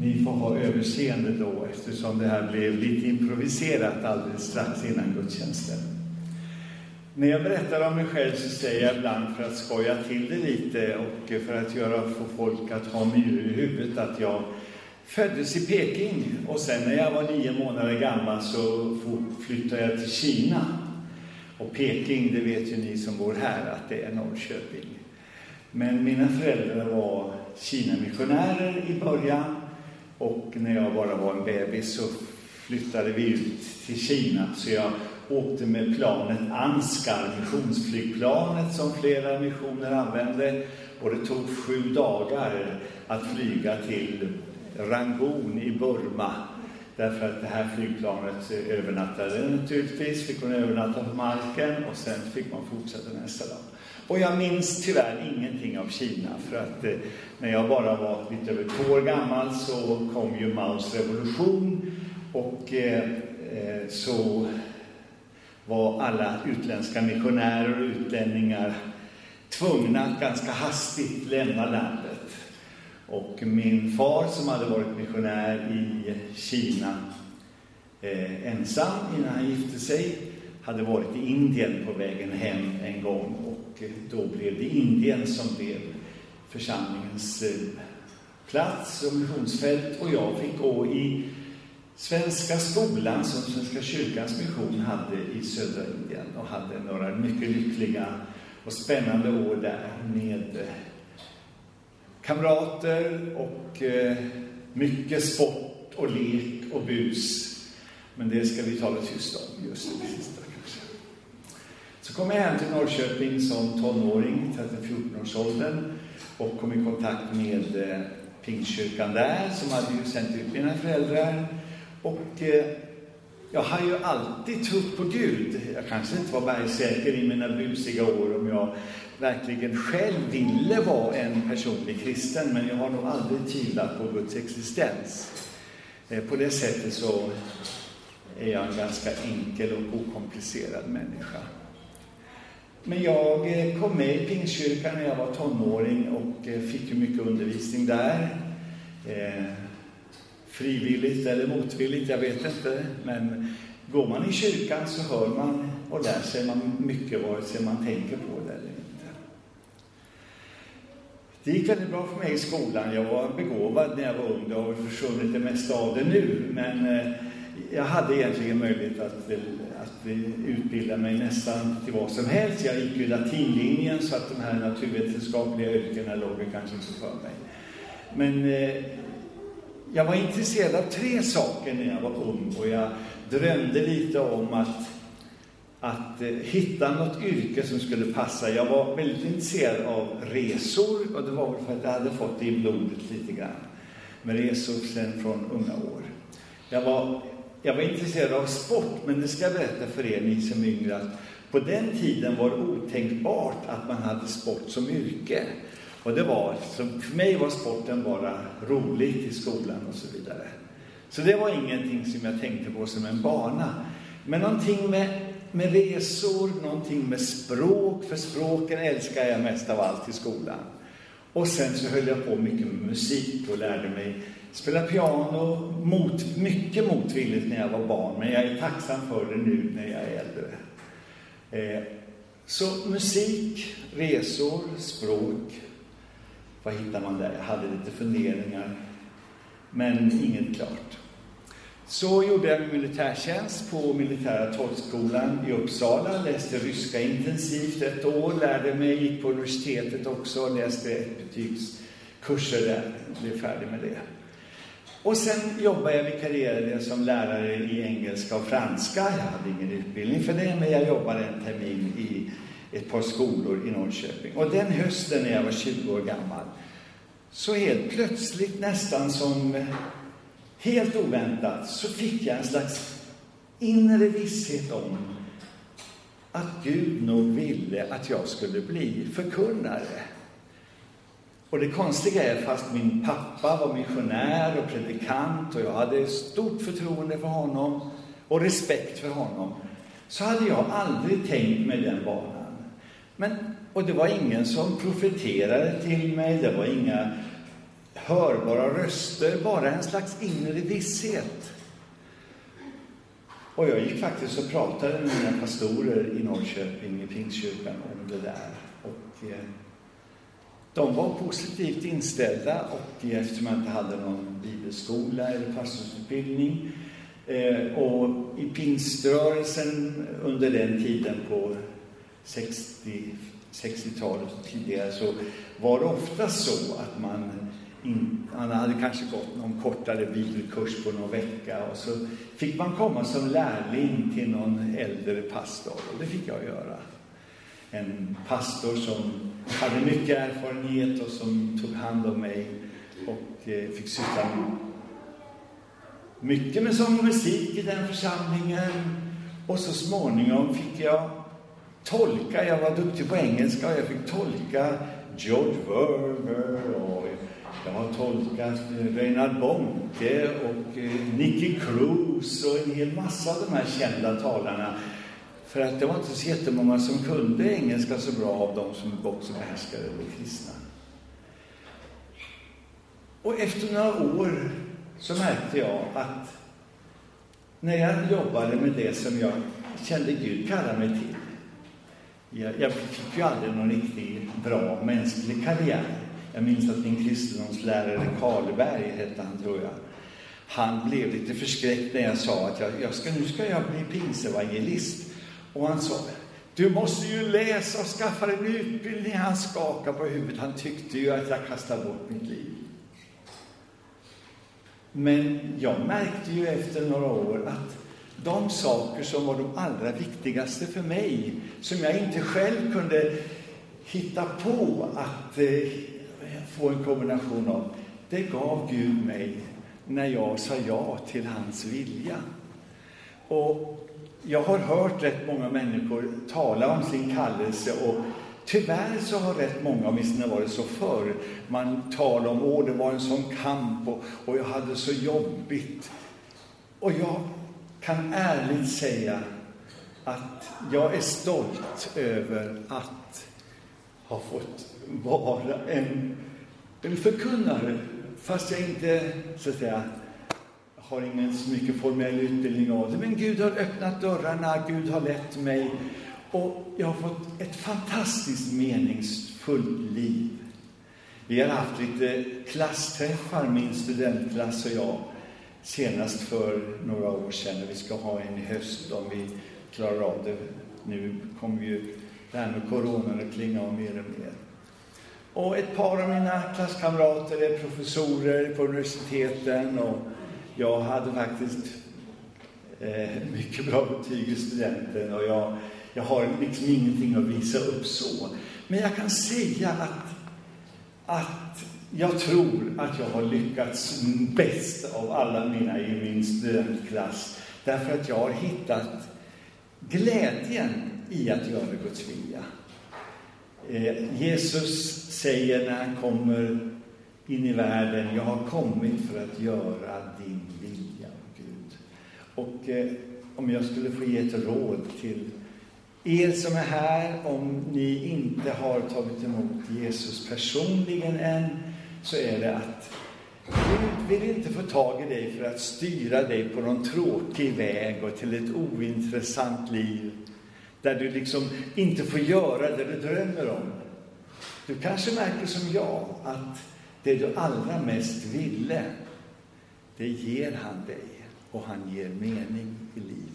Ni får ha överseende då eftersom det här blev lite improviserat alldeles strax innan gudstjänsten. När jag berättar om mig själv så säger jag ibland för att skoja till det lite och för att göra få folk att ha myror i huvudet att jag föddes i Peking och sen när jag var nio månader gammal så flyttade jag till Kina. Och Peking, det vet ju ni som bor här, att det är Norrköping. Men mina föräldrar var Kina-missionärer i början och när jag bara var en bebis så flyttade vi ut till Kina. Så jag åkte med planet Anskar, missionsflygplanet som flera missioner använde. Och det tog sju dagar att flyga till Rangoon i Burma. Därför att det här flygplanet övernattade naturligtvis, fick man övernatta på marken och sen fick man fortsätta nästa dag. Och jag minns tyvärr ingenting av Kina för att eh, när jag bara var lite över två år gammal så kom ju Maos revolution och eh, eh, så var alla utländska missionärer och utlänningar tvungna att ganska hastigt lämna landet. Och min far som hade varit missionär i Kina eh, ensam innan han gifte sig hade varit i Indien på vägen hem en gång och eh, då blev det Indien som blev församlingens eh, plats och missionsfält och jag fick gå i Svenska skolan som Svenska kyrkans mission hade i södra Indien och hade några mycket lyckliga och spännande år där med eh, kamrater och mycket sport och lek och bus. Men det ska vi tala tyst om just nu. Så kom jag hem till Norrköping som tonåring, 13-14-årsåldern och kom i kontakt med eh, Pingstkyrkan där som hade ju sänt ut mina föräldrar. Och eh, jag har ju alltid trott på Gud. Jag kanske inte var bergsäker i mina busiga år om jag verkligen själv ville vara en personlig kristen, men jag har nog aldrig tvivlat på Guds existens. Eh, på det sättet så är jag en ganska enkel och okomplicerad människa. Men jag eh, kom med i Pingstkyrkan när jag var tonåring och eh, fick ju mycket undervisning där. Eh, frivilligt eller motvilligt, jag vet inte. Men går man i kyrkan så hör man och lär sig man mycket vare sig man tänker på det eller inte. Det gick väldigt bra för mig i skolan. Jag var begåvad när jag var ung. Det har väl försvunnit det mesta av det nu. Men eh, jag hade egentligen möjlighet att, eh, att eh, utbilda mig nästan till vad som helst. Jag gick ju latinlinjen så att de här naturvetenskapliga yrkena låg kanske inte för mig. Men eh, jag var intresserad av tre saker när jag var ung och jag drömde lite om att, att eh, hitta något yrke som skulle passa. Jag var väldigt intresserad av resor och det var väl för att jag hade fått det i blodet lite grann. Med resor sedan från unga år. Jag var, jag var intresserad av sport, men det ska jag berätta för er, ni som är yngre, att på den tiden var det otänkbart att man hade sport som yrke. Och det var, för mig var sporten bara roligt i skolan och så vidare. Så det var ingenting som jag tänkte på som en bana. Men någonting med, med resor, någonting med språk, för språken älskar jag mest av allt i skolan. Och sen så höll jag på mycket med musik och lärde mig spela piano, mot, mycket motvilligt när jag var barn, men jag är tacksam för det nu när jag är äldre. Eh, så musik, resor, språk, vad hittar man där? Jag hade lite funderingar, men inget klart. Så gjorde jag militärtjänst på militära tolkskolan i Uppsala, läste ryska intensivt ett år, lärde mig, gick på universitetet också, läste betygskurser där, blev färdig med det. Och sen jobbade jag, vikarierade som lärare i engelska och franska. Jag hade ingen utbildning för det, men jag jobbade en termin i ett par skolor i Norrköping. Och den hösten när jag var 20 år gammal, så helt plötsligt, nästan som helt oväntat, så fick jag en slags inre visshet om att Gud nog ville att jag skulle bli förkunnare. Och det konstiga är, fast min pappa var missionär och predikant och jag hade stort förtroende för honom och respekt för honom, så hade jag aldrig tänkt mig den banan. Men, och det var ingen som profeterade till mig, det var inga hörbara röster, bara en slags inre visshet. Och jag gick faktiskt och pratade med mina pastorer i Norrköping, i Pingstkyrkan, om det där. Och eh, de var positivt inställda och eh, eftersom jag inte hade någon bibelskola eller pastorsutbildning eh, och i pingströrelsen under den tiden på 60, 60-talet och tidigare så var det ofta så att man in, han hade kanske gått någon kortare bibelkurs på någon vecka och så fick man komma som lärling till någon äldre pastor och det fick jag göra. En pastor som hade mycket erfarenhet och som tog hand om mig och eh, fick syssla mycket med sång och musik i den församlingen. Och så småningom fick jag tolka, jag var duktig på engelska och jag fick tolka George Verver och jag har tolkat Reinhard Bonke och eh, Nicky Cruz och en hel massa av de här kända talarna. För att det var inte så jättemånga som kunde engelska så bra av de som också behärskade det kristna. Och efter några år så märkte jag att när jag jobbade med det som jag kände Gud kalla mig till. Jag, jag fick ju aldrig någon riktigt bra mänsklig karriär. Jag minns att min kristendomslärare Karlberg hette han, tror jag. Han blev lite förskräckt när jag sa att jag, jag ska, nu ska jag bli pinsevangelist. Och han sa, du måste ju läsa och skaffa dig en utbildning. Han skakade på huvudet. Han tyckte ju att jag kastade bort mitt liv. Men jag märkte ju efter några år att de saker som var de allra viktigaste för mig, som jag inte själv kunde hitta på att eh, få en kombination av, det gav Gud mig när jag sa ja till hans vilja. Och jag har hört rätt många människor tala om sin kallelse och tyvärr så har rätt många, åtminstone var det så förr, man talar om åh, det var en sån kamp och, och jag hade så jobbigt. Och jag kan ärligt säga att jag är stolt över att har fått vara en en förkunnare, fast jag inte så att säga, har ingen så mycket formell utbildning av det. Men Gud har öppnat dörrarna, Gud har lett mig och jag har fått ett fantastiskt meningsfullt liv. Vi har haft lite klassträffar, min studentklass och jag, senast för några år sedan. Vi ska ha en i höst om vi klarar av det. Nu kommer ju det här med coronan att klinga av mer och mer. Och ett par av mina klasskamrater är professorer på universiteten och jag hade faktiskt eh, mycket bra betyg i studenten och jag, jag har liksom ingenting att visa upp så. Men jag kan säga att, att jag tror att jag har lyckats bäst av alla mina i min studentklass. Därför att jag har hittat glädjen i att göra Guds vilja. Eh, Jesus säger när han kommer in i världen, jag har kommit för att göra din vilja, Gud. Och eh, om jag skulle få ge ett råd till er som är här, om ni inte har tagit emot Jesus personligen än, så är det att Gud vill inte få tag i dig för att styra dig på någon tråkig väg och till ett ointressant liv där du liksom inte får göra det du drömmer om. Du kanske märker som jag att det du allra mest ville, det ger han dig och han ger mening i livet.